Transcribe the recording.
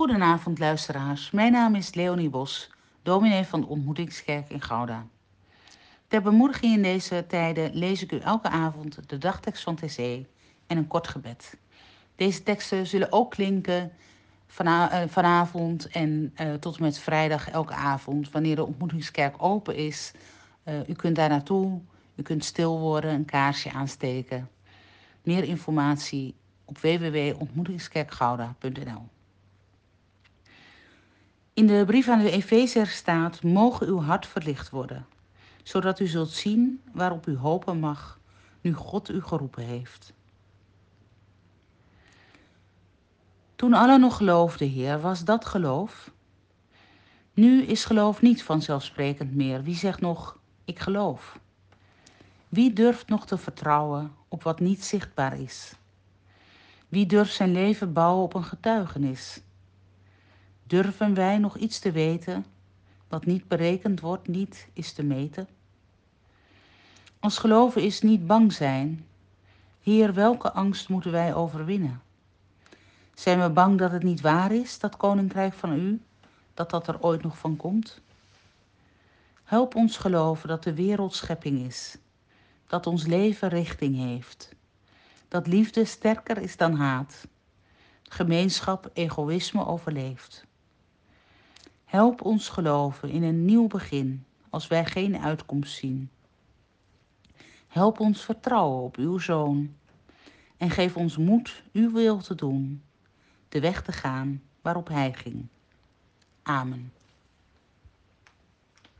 Goedenavond luisteraars, mijn naam is Leonie Bos, dominee van de Ontmoetingskerk in Gouda. Ter bemoediging in deze tijden lees ik u elke avond de dagtekst van TC en een kort gebed. Deze teksten zullen ook klinken eh, vanavond en uh, tot en met vrijdag elke avond, wanneer de ontmoetingskerk open is. Uh, u kunt daar naartoe, u kunt stil worden, een kaarsje aansteken. Meer informatie op www.ontmoetingskerkgouda.nl In de brief aan de Efezer staat, mogen uw hart verlicht worden, zodat u zult zien waarop u hopen mag, nu God u geroepen heeft. Toen allen nog geloofden, Heer, was dat geloof? Nu is geloof niet vanzelfsprekend meer. Wie zegt nog, ik geloof? Wie durft nog te vertrouwen op wat niet zichtbaar is? Wie durft zijn leven bouwen op een getuigenis? Durven wij nog iets te weten wat niet berekend wordt, niet is te meten? Als geloven is niet bang zijn. Heer, welke angst moeten wij overwinnen? Zijn we bang dat het niet waar is, dat koninkrijk van u, dat dat er ooit nog van komt? Help ons geloven dat de wereld schepping is, dat ons leven richting heeft, dat liefde sterker is dan haat, gemeenschap egoïsme overleeft. Help ons geloven in een nieuw begin als wij geen uitkomst zien. Help ons vertrouwen op uw Zoon en geef ons moed uw wil te doen de weg te gaan waarop hij ging. Amen.